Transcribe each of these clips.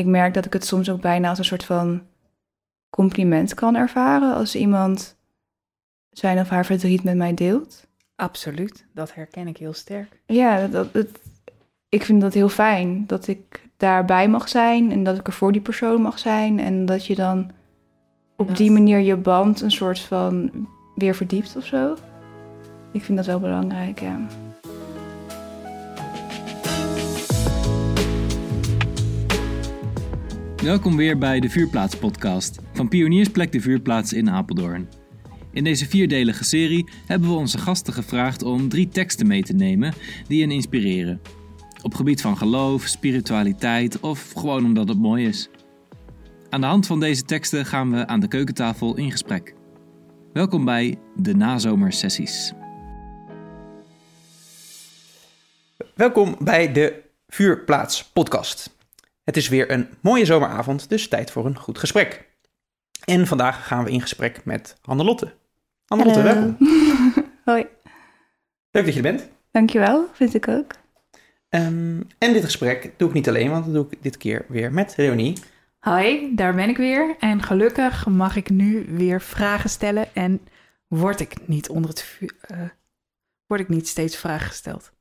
ik merk dat ik het soms ook bijna als een soort van compliment kan ervaren als iemand zijn of haar verdriet met mij deelt. Absoluut, dat herken ik heel sterk. Ja, dat, dat, ik vind dat heel fijn dat ik daarbij mag zijn en dat ik er voor die persoon mag zijn en dat je dan op Dat- die manier je band een soort van weer verdiept of zo. Ik vind dat wel belangrijk, ja. Welkom weer bij de Vuurplaats podcast van Pioniersplek de Vuurplaats in Apeldoorn. In deze vierdelige serie hebben we onze gasten gevraagd om drie teksten mee te nemen die hen inspireren. Op gebied van geloof, spiritualiteit of gewoon omdat het mooi is. Aan de hand van deze teksten gaan we aan de keukentafel in gesprek. Welkom bij de nazomersessies. Welkom bij de Vuurplaats podcast. Het is weer een mooie zomeravond, dus tijd voor een goed gesprek. En vandaag gaan we in gesprek met Hannelotte. Hannelotte, Hallo. welkom. Hoi, Leuk dat je er bent. dankjewel, vind ik ook. Ehm, en dit gesprek doe ik niet alleen, want dat doe ik dit keer weer met Leonie. Hi, daar ben ik weer. En gelukkig mag ik nu weer vragen stellen en word ik niet onder het vuur, eh, word ik niet steeds vragen gesteld.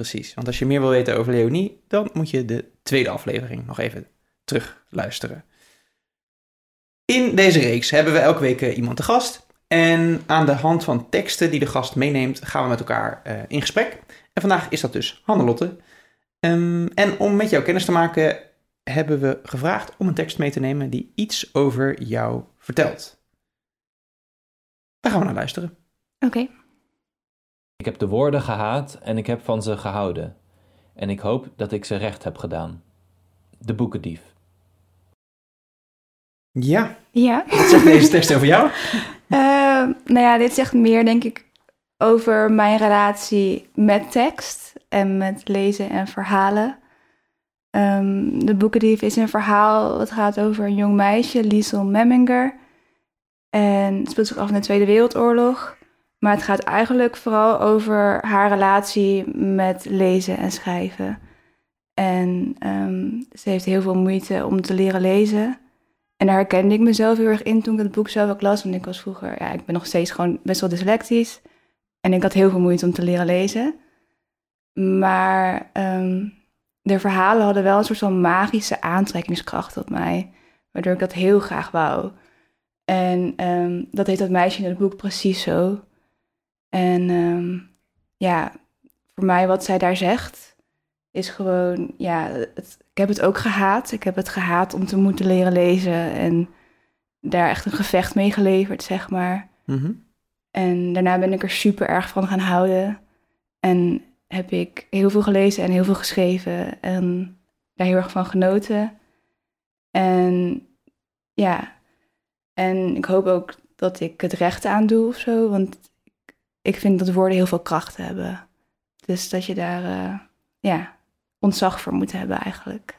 Precies, want als je meer wil weten over Leonie, dan moet je de tweede aflevering nog even terug luisteren. In deze reeks hebben we elke week eh, iemand te gast. En aan de hand van teksten die de gast meeneemt, gaan we met elkaar eh, in gesprek. En vandaag is dat dus Hannelotte. Ehm, en om met jou kennis te maken, hebben we gevraagd om een tekst mee te nemen die iets over jou vertelt. Daar gaan we naar luisteren. Oké. Ik heb de woorden gehaat en ik heb van ze gehouden. En ik hoop dat ik ze recht heb gedaan. De boekendief. Ja, Ja. wat zegt deze tekst over jou? Eh, nou ja, dit zegt meer, denk ik, over mijn relatie met tekst en met lezen en verhalen. Ehm, de Boekendief is een verhaal dat gaat over een jong meisje, Liesel Memminger. En het speelt zich af in de Tweede Wereldoorlog. Maar het gaat eigenlijk vooral over haar relatie met lezen en schrijven. En ehm, ze heeft heel veel moeite om te leren lezen. En daar herkende ik mezelf heel erg in toen ik het boek zelf ook las. Want ik was vroeger, ja, ik ben nog steeds gewoon best wel dyslectisch. En ik had heel veel moeite om te leren lezen. Maar ehm, de verhalen hadden wel een soort van magische aantrekkingskracht op mij. Waardoor ik dat heel graag wou. En ehm, dat heeft dat meisje in het boek precies zo. En ehm, ja, voor mij wat zij daar zegt, is gewoon, ja, het, ik heb het ook gehaat. Ik heb het gehaat om te moeten leren lezen en daar echt een gevecht mee geleverd, zeg maar. Mhm. En daarna ben ik er super erg van gaan houden. En heb ik heel veel gelezen en heel veel geschreven en daar heel erg van genoten. En ja, en ik hoop ook dat ik het recht aan doe of zo, want ik vind dat woorden heel veel kracht hebben. Dus dat je daar, eh, ja, ontzag voor moet hebben eigenlijk.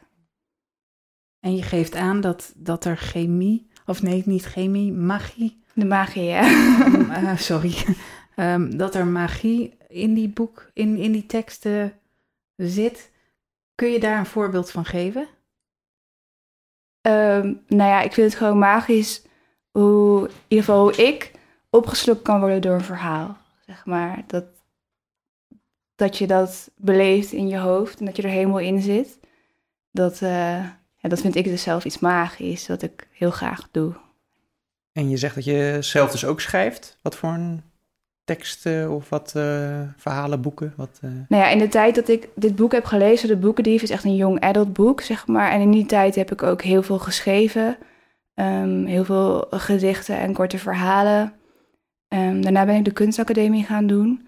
En je geeft aan dat, dat er chemie, of nee, niet chemie, magie, De magie, ja. eh, sorry, Ehm, dat er magie in die boek, in, in die teksten zit. Kun je daar een voorbeeld van geven? Ehm, nou ja, ik vind het gewoon magisch hoe, in ieder geval hoe ik opgeslokt kan worden door een verhaal. Zeg maar, dat, dat je dat beleeft in je hoofd en dat je er helemaal in zit. Dat, eh, ja, dat vind ik dus zelf iets magisch, wat ik heel graag doe. En je zegt dat je zelf dus ook schrijft. Wat voor een teksten of wat eh, verhalen, boeken? Wat, eh, Nou ja, in de tijd dat ik dit boek heb gelezen, De Boekendief is echt een young adult boek, zeg maar. En in die tijd heb ik ook heel veel geschreven. Ehm, heel veel gedichten en korte verhalen. Ehm, daarna ben ik de kunstacademie gaan doen.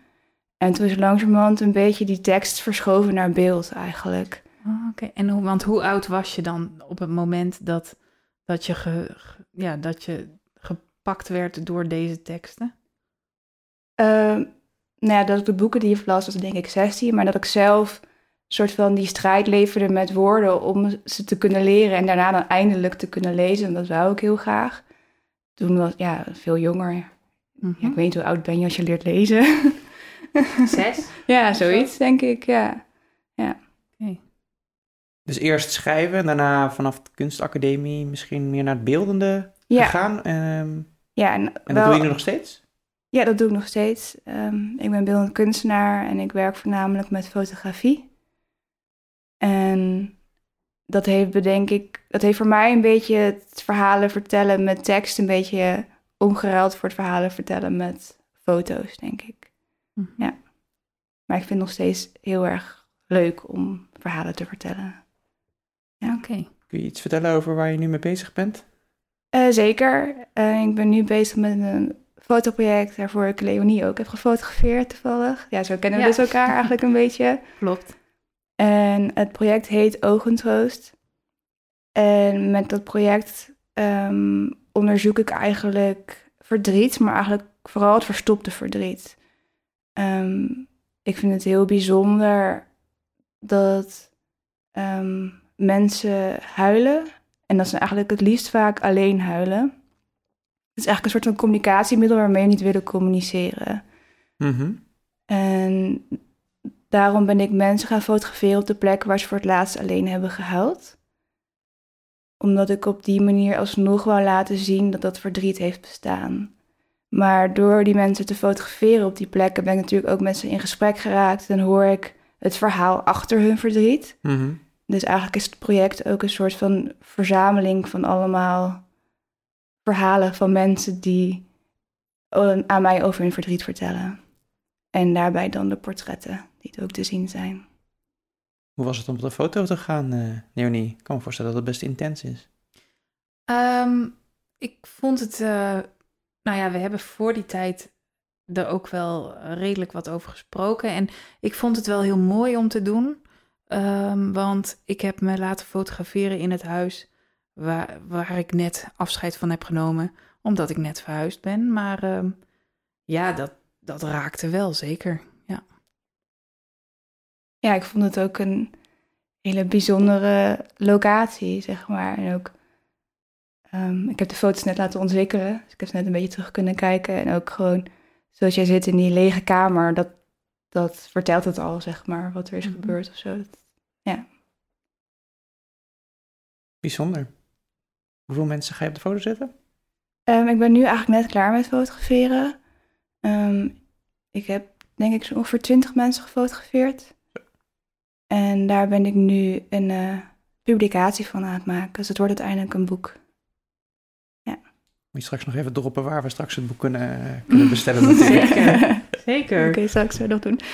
En toen is langzamerhand een beetje die tekst verschoven naar beeld eigenlijk. Oh, Oké, en hoe, want hoe oud was je dan op het moment dat, dat, je, ge, ja, dat je gepakt werd door deze teksten? Ehm, nou ja, dat ik de boeken die je las, was denk ik 16. Maar dat ik zelf soort van die strijd leverde met woorden om ze te kunnen leren. En daarna dan eindelijk te kunnen lezen. En dat wou ik heel graag. Toen was ja, veel jonger. Ja, Mhm. ik weet niet hoe oud ben je als je leert lezen. Zes? ja, zoiets denk ik, ja. Oké. Dus eerst schrijven, en daarna vanaf de kunstacademie misschien meer naar het beeldende Ja, gegaan. Ehm, ja en, en dat wel, doe je nu nog steeds? Ja, dat doe ik nog steeds. Ehm, ik ben beeldend kunstenaar en ik werk voornamelijk met fotografie. En dat heeft, bedenk ik, dat heeft voor mij een beetje het verhalen vertellen met tekst een beetje omgeruild voor het verhalen vertellen met foto's, denk ik. Mhm. Maar ik vind het nog steeds heel erg leuk om verhalen te vertellen. Oké. Kun je iets vertellen over waar je nu mee bezig bent? Eh, zeker. Eh, ik ben nu bezig met een fotoproject waarvoor ik Leonie ook heb gefotografeerd toevallig. Ja, zo kennen we Ja. dus elkaar eigenlijk een beetje. Klopt. En het project heet Ogentroost. En met dat project ehm, onderzoek ik eigenlijk verdriet, maar eigenlijk vooral het verstopte verdriet. Ehm, ik vind het heel bijzonder dat ehm, mensen huilen. En dat ze eigenlijk het liefst vaak alleen huilen. Het is eigenlijk een soort van communicatiemiddel waarmee we niet willen communiceren. Mhm. En daarom ben ik mensen gaan fotograferen op de plekken waar ze voor het laatst alleen hebben gehuild. Omdat ik op die manier alsnog wou laten zien dat dat verdriet heeft bestaan. Maar door die mensen te fotograferen op die plekken ben ik natuurlijk ook met ze in gesprek geraakt. En hoor ik het verhaal achter hun verdriet. Mhm. Dus eigenlijk is het project ook een soort van verzameling van allemaal verhalen van mensen die eh, aan mij over hun verdriet vertellen. En daarbij dan de portretten die ook te zien zijn. Hoe was het om op de foto te gaan, Leonie? Ik kan me voorstellen dat het best intens is. Ehm, ik vond het, eh, nou ja, we hebben voor die tijd er ook wel redelijk wat over gesproken. En ik vond het wel heel mooi om te doen. Ehm, want ik heb me laten fotograferen in het huis waar, waar ik net afscheid van heb genomen. Omdat ik net verhuisd ben. Maar ehm, ja, dat, dat raakte wel zeker. Ja. Ja, ik vond het ook een hele bijzondere locatie, zeg maar. En ook, ehm, ik heb de foto's net laten ontwikkelen. Dus ik heb ze net een beetje terug kunnen kijken. En ook gewoon, zoals jij zit in die lege kamer, dat, dat vertelt het al, zeg maar, wat er is Mhm. gebeurd of zo. Dat- Bijzonder. Hoeveel mensen ga je op de foto zetten? Ehm, ik ben nu eigenlijk net klaar met fotograferen. Ehm, ik heb denk ik zo ongeveer 20 mensen gefotografeerd. En daar ben ik nu een eh, publicatie van aan het maken. Dus het wordt uiteindelijk een boek. Moet je straks nog even droppen waar we straks het boek kunnen, kunnen bestellen natuurlijk. Zeker. Zeker. Oké, zal ik zo nog doen.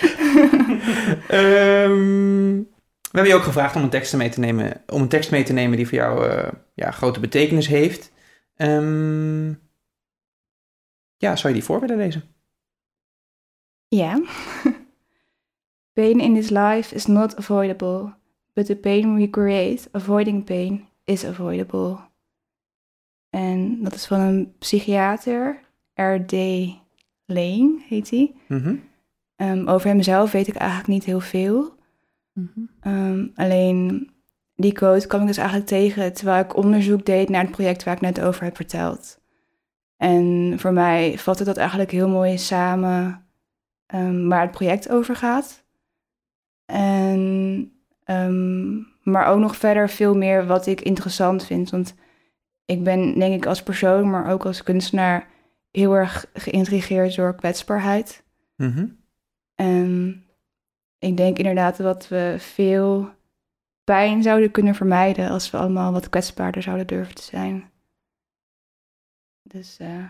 Ehm, we hebben je ook gevraagd om een tekst mee te nemen, om een tekst mee te nemen die voor jou eh, ja, grote betekenis heeft. Ehm, ja, zou je die voor willen lezen? Ja. Pain in this life is not avoidable, but the pain we create, avoiding pain, is avoidable. En dat is van een psychiater, R.D. Lane heet hij. Mhm. Ehm, over hemzelf weet ik eigenlijk niet heel veel. Mhm. Ehm, alleen die quote kwam ik dus eigenlijk tegen terwijl ik onderzoek deed naar het project waar ik net over heb verteld. En voor mij vatte dat eigenlijk heel mooi samen ehm, waar het project over gaat. En, ehm, maar ook nog verder veel meer wat ik interessant vind. Want ik ben denk ik als persoon, maar ook als kunstenaar heel erg geïntrigeerd door kwetsbaarheid. Mhm. En ik denk inderdaad dat we veel pijn zouden kunnen vermijden als we allemaal wat kwetsbaarder zouden durven te zijn. Dus eh,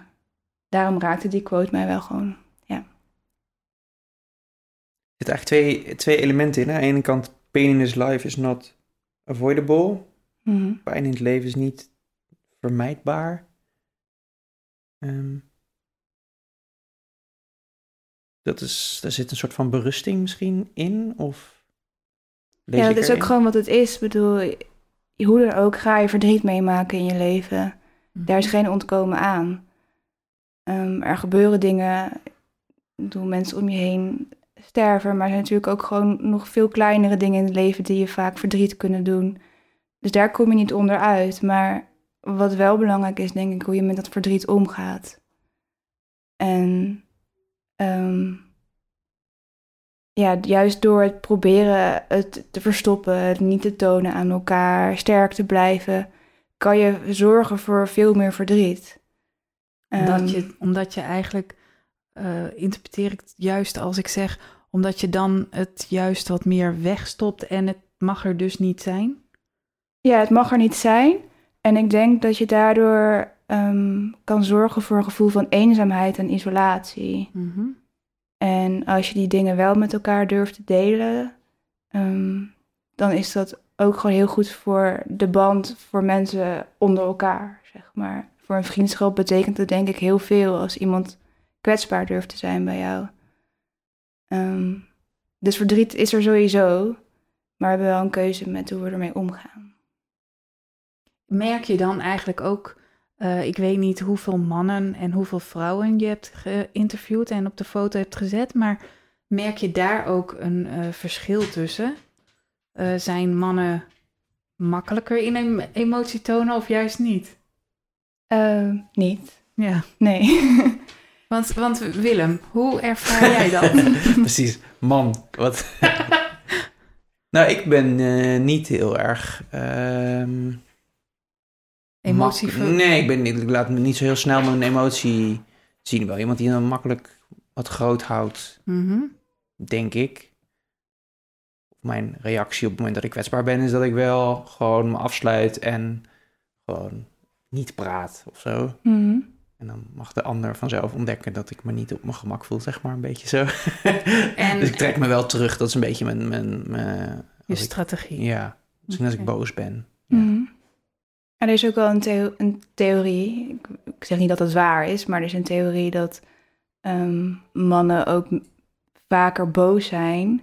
daarom raakte die quote mij wel gewoon. Er zitten eigenlijk twee, twee elementen in. Hè? Aan de ene kant, pain in this life is not avoidable. Mhm. Pijn in het leven is niet vermijdbaar. Ehm, dat is, daar zit een soort van berusting misschien in? Of lees Ja, dat is ook gewoon wat het is. Ik bedoel, hoe dan ook ga je verdriet meemaken in je leven. Daar is geen ontkomen aan. Ehm, er gebeuren dingen, doen mensen om je heen sterven, maar er zijn natuurlijk ook gewoon nog veel kleinere dingen in het leven die je vaak verdriet kunnen doen. Dus daar kom je niet onderuit. Maar wat wel belangrijk is, denk ik, hoe je met dat verdriet omgaat. En ehm, ja, juist door het proberen het te verstoppen, het niet te tonen aan elkaar, sterk te blijven, kan je zorgen voor veel meer verdriet. Omdat Ehm, je, omdat je eigenlijk, eh, interpreteer ik het juist als ik zeg, omdat je dan het juist wat meer wegstopt en het mag er dus niet zijn. Ja, het mag er niet zijn. En ik denk dat je daardoor ehm, kan zorgen voor een gevoel van eenzaamheid en isolatie. Mhm. En als je die dingen wel met elkaar durft te delen, ehm, dan is dat ook gewoon heel goed voor de band voor mensen onder elkaar, zeg maar. Voor een vriendschap betekent het denk ik heel veel als iemand kwetsbaar durft te zijn bij jou. Dus verdriet is er sowieso, maar we hebben wel een keuze met hoe we ermee omgaan. Merk je dan eigenlijk ook, eh, ik weet niet hoeveel mannen en hoeveel vrouwen je hebt geïnterviewd en op de foto hebt gezet, maar merk je daar ook een eh, verschil tussen? Eh, zijn mannen makkelijker in em- emotie tonen of juist niet? Ehm, niet. Ja, Nee. want, want Willem, hoe ervaar jij dat? Precies, man. Wat? nou, ik ben eh, niet heel erg. ver- Nee, ik, ben niet, ik laat me niet zo heel snel mijn emotie zien. Wel iemand die dan makkelijk wat groot houdt, Mhm. denk ik. Mijn reactie op het moment dat ik kwetsbaar ben, is dat ik wel gewoon me afsluit en gewoon niet praat of zo. Mhm. En dan mag de ander vanzelf ontdekken dat ik me niet op mijn gemak voel, zeg maar, een beetje zo. En- dus ik trek me wel terug, dat is een beetje mijn... mijn, mijn Je als ik- strategie. ja, misschien als ik boos ben. Ja. Mhm. Er is ook wel een, theo- een theorie, ik, ik zeg niet dat het waar is, maar er is een theorie dat ehm, mannen ook vaker boos zijn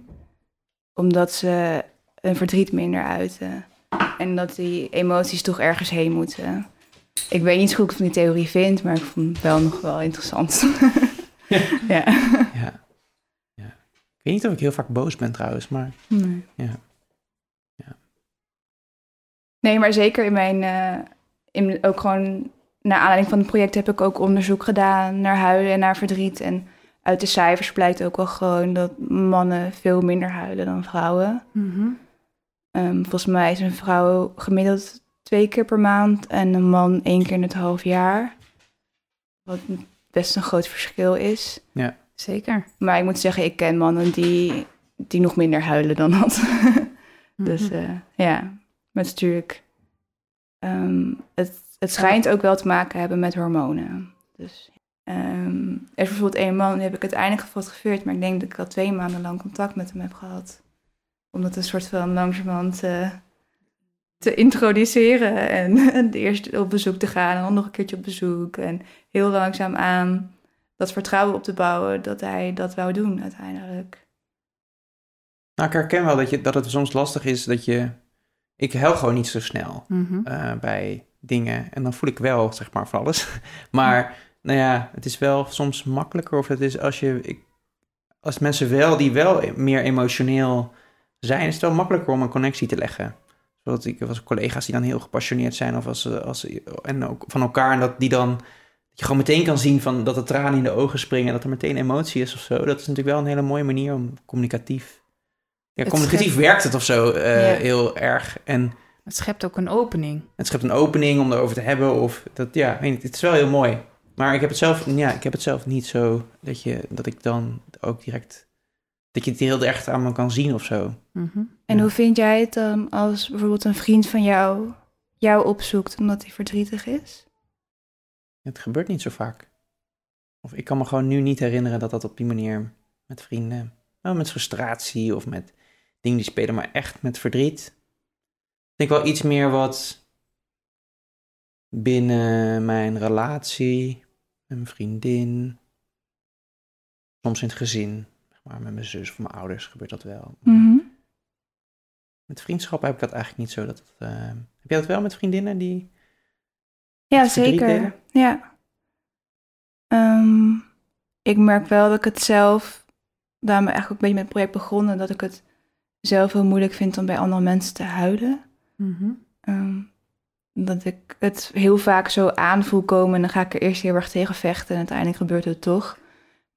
omdat ze hun verdriet minder uiten. En dat die emoties toch ergens heen moeten. Ik weet niet zo goed wat ik van die theorie vind, maar ik vond het wel nog wel interessant. ja. Ja. ja. Ik weet niet of ik heel vaak boos ben trouwens, maar Nee. Ja. Ja. Nee, maar zeker in mijn, eh, in, ook gewoon naar aanleiding van het project heb ik ook onderzoek gedaan naar huilen en naar verdriet. En uit de cijfers blijkt ook wel gewoon dat mannen veel minder huilen dan vrouwen. Mhm. Ehm, volgens mij is een vrouw gemiddeld twee keer per maand en een man één keer in het half jaar. Wat best een groot verschil is. Zeker. Maar ik moet zeggen, ik ken mannen die, die nog minder huilen dan dat. Dus Mhm. eh, ja, maar het is natuurlijk. ehm, het, het schijnt ook wel te maken hebben met hormonen. Dus ehm, er is bijvoorbeeld één man, die heb ik uiteindelijk gefotografeerd, maar ik denk dat ik al twee maanden lang contact met hem heb gehad. Om dat een soort van langzamerhand te, te introduceren en eerst op bezoek te gaan en dan nog een keertje op bezoek. En heel langzaam aan dat vertrouwen op te bouwen dat hij dat wou doen uiteindelijk. nou, ik herken wel dat, je, dat het soms lastig is dat je... Ik huil gewoon niet zo snel Mhm. eh, bij dingen. En dan voel ik wel, zeg maar, van alles. Maar, nou ja, het is wel soms makkelijker. Of het is als je... Ik, als mensen wel, die wel meer emotioneel zijn... is het wel makkelijker om een connectie te leggen. Zodat ik was collega's die dan heel gepassioneerd zijn... Of als, ze- als, ze- en ook van elkaar. En dat die dan... Dat je gewoon meteen kan zien van dat er tranen in de ogen springen... en dat er meteen emotie is of zo. Dat is natuurlijk wel een hele mooie manier om communicatief... Ja, Het communicatief schept- werkt het of zo eh, Ja. heel erg. En Het schept ook een opening. het schept een opening om erover te hebben. Of dat, ja, weet niet, het is wel heel mooi. Maar ik heb het zelf, ja, ik heb het zelf niet zo dat, je, dat ik dan ook direct, dat je het heel erg aan me kan zien of zo. Mhm. En Ja. hoe vind jij het dan als bijvoorbeeld een vriend van jou jou opzoekt omdat hij verdrietig is? Het gebeurt niet zo vaak. Of ik kan me gewoon nu niet herinneren dat dat op die manier met vrienden, nou, met frustratie of met dingen die spelen, maar echt met verdriet. Ik denk wel iets meer wat binnen mijn relatie, met mijn vriendin, soms in het gezin, maar met mijn zus of mijn ouders gebeurt dat wel. Met vriendschappen heb ik dat eigenlijk niet zo. Dat, het, eh, heb jij dat wel met vriendinnen die... Ja, zeker. delen? Ja. Ehm, ik merk wel dat ik het zelf, daarom ben ik eigenlijk ook een beetje met het project begonnen, dat ik het zelf heel moeilijk vind om bij andere mensen te huilen. Mhm. Ehm, dat ik het heel vaak zo aanvoel komen en dan ga ik er eerst heel erg tegen vechten en uiteindelijk gebeurt het toch.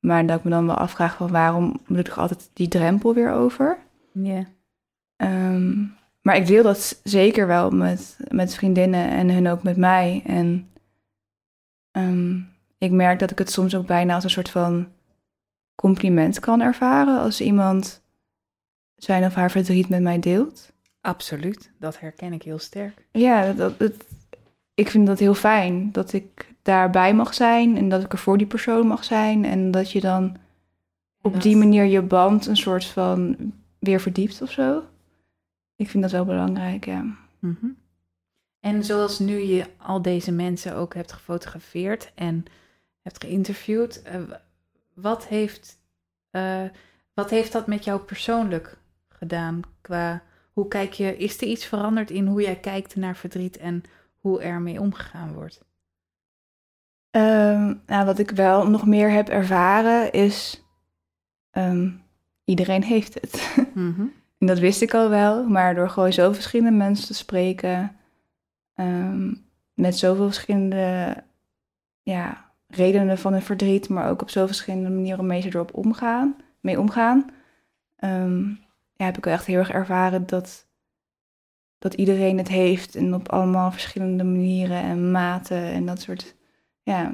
Maar dat ik me dan wel afvraag van waarom moet ik toch altijd die drempel weer over? Ja. Ehm, maar ik deel dat zeker wel met, met vriendinnen en hun ook met mij. En ehm, ik merk dat ik het soms ook bijna als een soort van compliment kan ervaren als iemand zijn of haar verdriet met mij deelt. Absoluut, dat herken ik heel sterk. Ja, dat, dat, ik vind dat heel fijn dat ik daarbij mag zijn en dat ik er voor die persoon mag zijn en dat je dan op die manier je band een soort van weer verdiept of zo. Ik vind dat wel belangrijk, ja. Mhm. En zoals nu je al deze mensen ook hebt gefotografeerd en hebt geïnterviewd, eh, wat, heeft, eh, wat heeft dat met jou persoonlijk gedaan? Qua hoe kijk je, is er iets veranderd in hoe jij kijkt naar verdriet en hoe er mee omgegaan wordt? Ehm, nou, wat ik wel nog meer heb ervaren is, ehm, iedereen heeft het. Mhm. En dat wist ik al wel, maar door gewoon zo verschillende mensen te spreken, ehm, met zoveel verschillende ja, redenen van hun verdriet, maar ook op zoveel verschillende manieren mee ze erop omgaan, mee omgaan, ja, heb ik wel echt heel erg ervaren dat, dat iedereen het heeft en op allemaal verschillende manieren en maten en dat soort, ja,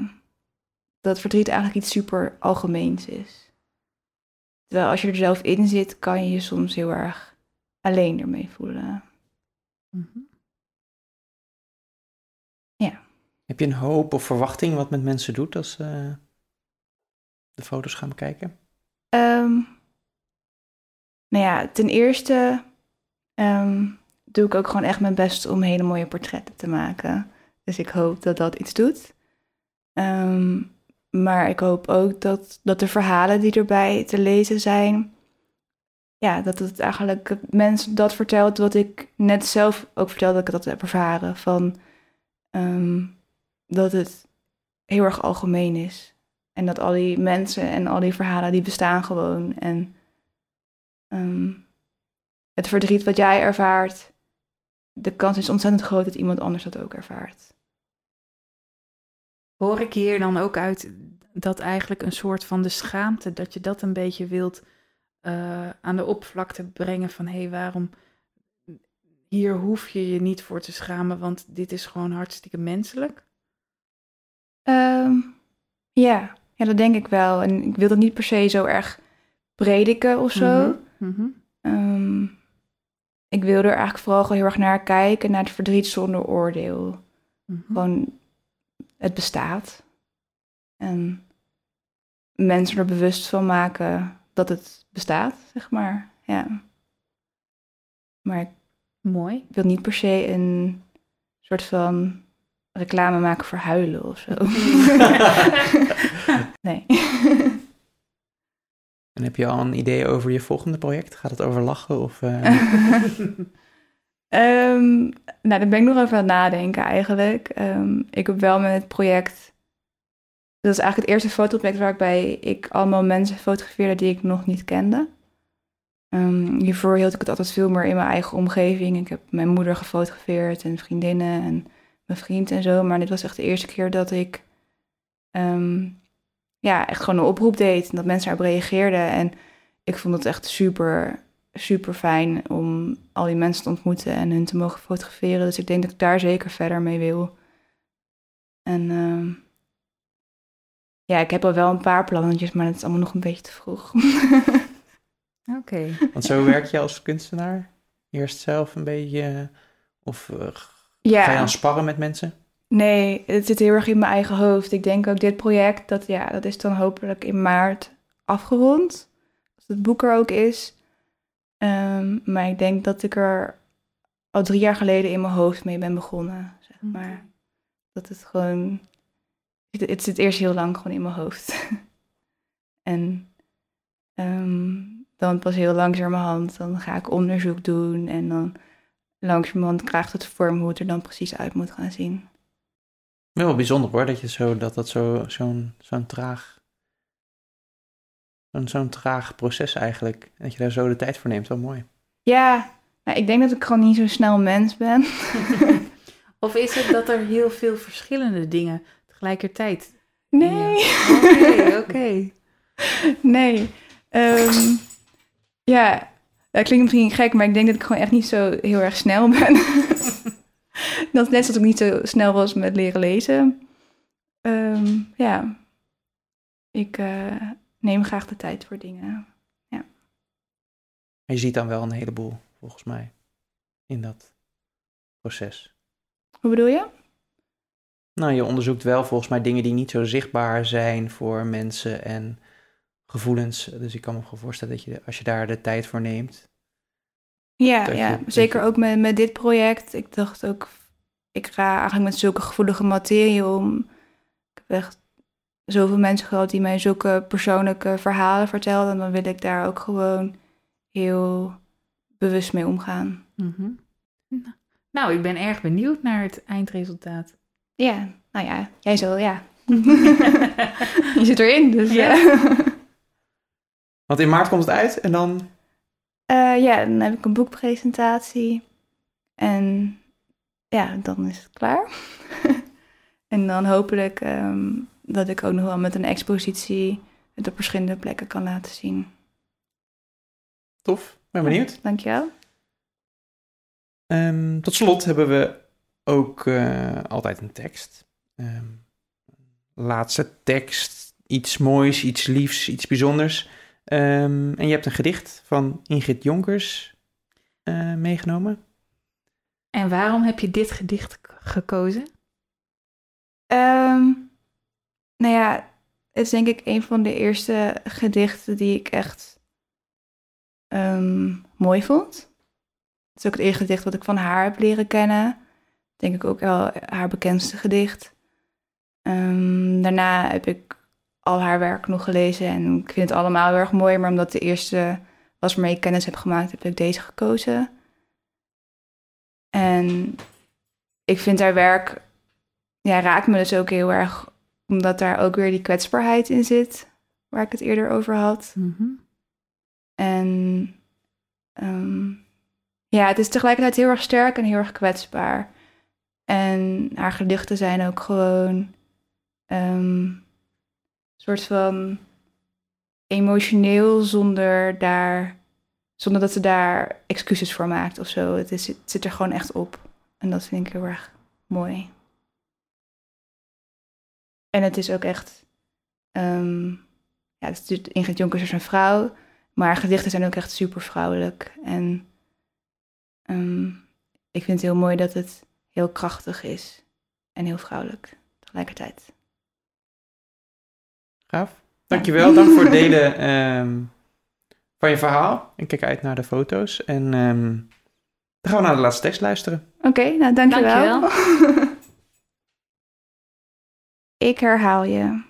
dat verdriet eigenlijk iets super algemeens is. Terwijl als je er zelf in zit, kan je je soms heel erg alleen ermee voelen. Mhm. Heb je een hoop of verwachting wat met mensen doet als ze de foto's gaan bekijken? Ehm, nou ja, ten eerste ehm, doe ik ook gewoon echt mijn best om hele mooie portretten te maken. Dus ik hoop dat dat iets doet. Ehm, maar ik hoop ook dat, dat de verhalen die erbij te lezen zijn, ja, dat het eigenlijk mensen dat vertelt wat ik net zelf ook vertelde dat ik dat heb ervaren. Van ehm, dat het heel erg algemeen is. En dat al die mensen en al die verhalen, die bestaan gewoon. En ehm, het verdriet wat jij ervaart, de kans is ontzettend groot dat iemand anders dat ook ervaart. Hoor ik hier dan ook uit dat eigenlijk een soort van de schaamte, dat je dat een beetje wilt eh, aan de oppervlakte brengen van hé, hey, waarom hier hoef je je niet voor te schamen, want dit is gewoon hartstikke menselijk. Ehm, ja. ja, dat denk ik wel. En ik wil dat niet per se zo erg prediken of zo. Mhm, mhm. Ehm, ik wil er eigenlijk vooral gewoon heel erg naar kijken, naar het verdriet zonder oordeel. Mhm. Gewoon, het bestaat. En mensen er bewust van maken dat het bestaat, zeg maar. Ja. Maar ik Mooi. wil niet per se een soort van reclame maken voor huilen of zo. nee. En heb je al een idee over je volgende project? Gaat het over lachen of... eh, Ehm, nou, daar ben ik nog over aan het nadenken eigenlijk. Ehm, ik heb wel met het project... Dat is eigenlijk het eerste fotoproject waarbij ik allemaal mensen fotografeerde die ik nog niet kende. Ehm, hiervoor hield ik het altijd veel meer in mijn eigen omgeving. Ik heb mijn moeder gefotografeerd en vriendinnen en mijn vriend en zo. Maar dit was echt de eerste keer dat ik ja, echt gewoon een oproep deed. En dat mensen daarop reageerden. En ik vond het echt super, super fijn om al die mensen te ontmoeten en hun te mogen fotograferen. Dus ik denk dat ik daar zeker verder mee wil. En ehm, ja, ik heb al wel een paar plannetjes, maar het is allemaal nog een beetje te vroeg. Oké. Want zo werk je als kunstenaar? Eerst zelf een beetje... eh, Of eh, ga je ja, dan sparren met mensen? Nee, het zit heel erg in mijn eigen hoofd. Ik denk ook dit project, dat, ja, dat is dan hopelijk in maart afgerond. Als het boek er ook is. Ehm, maar ik denk dat ik er al drie jaar geleden in mijn hoofd mee ben begonnen. Zeg maar. Dat het gewoon. Het, het zit eerst heel lang gewoon in mijn hoofd. en ehm, dan pas heel langzamerhand, dan ga ik onderzoek doen. En dan langzamerhand krijgt het vorm hoe het er dan precies uit moet gaan zien. Wel bijzonder hoor, dat je zo, dat dat zo, zo'n, zo'n traag, zo'n, zo'n traag proces eigenlijk, dat je daar zo de tijd voor neemt, wel mooi. Ja, nou, ik denk dat ik gewoon niet zo'n snel mens ben. Of is het dat er heel veel verschillende dingen tegelijkertijd... Nee. Oké, oké. nee. Ehm, ja, dat klinkt misschien gek, maar ik denk dat ik gewoon echt niet zo heel erg snel ben. dat is net zoals ik niet zo snel was met leren lezen. Ehm, ja, ik eh, neem graag de tijd voor dingen. Maar je ziet dan wel een heleboel, volgens mij, in dat proces. Hoe bedoel je? Nou, je onderzoekt wel volgens mij dingen die niet zo zichtbaar zijn voor mensen en gevoelens. Dus ik kan me voorstellen dat je, als je daar de tijd voor neemt. Ja, ja je- zeker je- ook met, met dit project. Ik dacht ook, ik ga eigenlijk met zulke gevoelige materie om. Ik heb echt zoveel mensen gehad die mij zulke persoonlijke verhalen vertelden. En dan wil ik daar ook gewoon heel bewust mee omgaan. Mhm. Nou, ik ben erg benieuwd naar het eindresultaat. Ja, nou ja, jij zo, ja. Je zit erin, dus Ja. ja. Want in maart komt het uit en dan. Eh, ja, dan heb ik een boekpresentatie. En ja, dan is het klaar. en dan hopelijk ehm, dat ik ook nog wel met een expositie het op verschillende plekken kan laten zien. Tof, ben benieuwd. Dankjewel. Ehm, tot slot hebben we ook eh, altijd een tekst. Ehm, laatste tekst, iets moois, iets liefs, iets bijzonders. En je hebt een gedicht van Ingrid Jonkers eh, meegenomen. En waarom heb je dit gedicht gekozen? Ehm, nou ja, het is denk ik een van de eerste gedichten die ik echt ehm, mooi vond. Het is ook het eerste gedicht wat ik van haar heb leren kennen. Denk ik ook wel haar bekendste gedicht. Ehm, daarna heb ik al haar werk nog gelezen en ik vind het allemaal heel erg mooi. Maar omdat de eerste was waarmee ik kennis heb gemaakt, heb ik deze gekozen. En ik vind haar werk ja, raakt me dus ook heel erg, omdat daar ook weer die kwetsbaarheid in zit, waar ik het eerder over had. Mhm. En ehm, ja, het is tegelijkertijd heel erg sterk en heel erg kwetsbaar. En haar gedichten zijn ook gewoon ehm, een soort van emotioneel zonder daar, zonder dat ze daar excuses voor maakt of zo. Het, is, het zit er gewoon echt op. En dat vind ik heel erg mooi. En het is ook echt. ehm, ja, het is Ingrid Jonkers is een vrouw. Maar haar gedichten zijn ook echt super vrouwelijk. En ehm, ik vind het heel mooi dat het heel krachtig is. En heel vrouwelijk tegelijkertijd. Gaaf. Dankjewel, dank voor het delen ehm, van je verhaal. Ik kijk uit naar de foto's. En ehm, dan gaan we naar de laatste tekst luisteren. Oké, nou dankjewel. Dankjewel. ik herhaal je.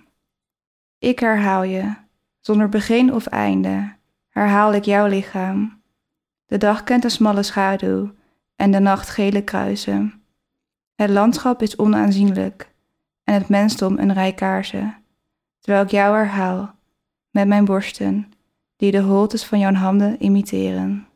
Ik herhaal je. Zonder begin of einde herhaal ik jouw lichaam. De dag kent een smalle schaduw en de nacht gele kruisen. Het landschap is onaanzienlijk en het mensdom een rij kaarsen. Terwijl ik jou herhaal met mijn borsten, die de holtes van jouw handen imiteren.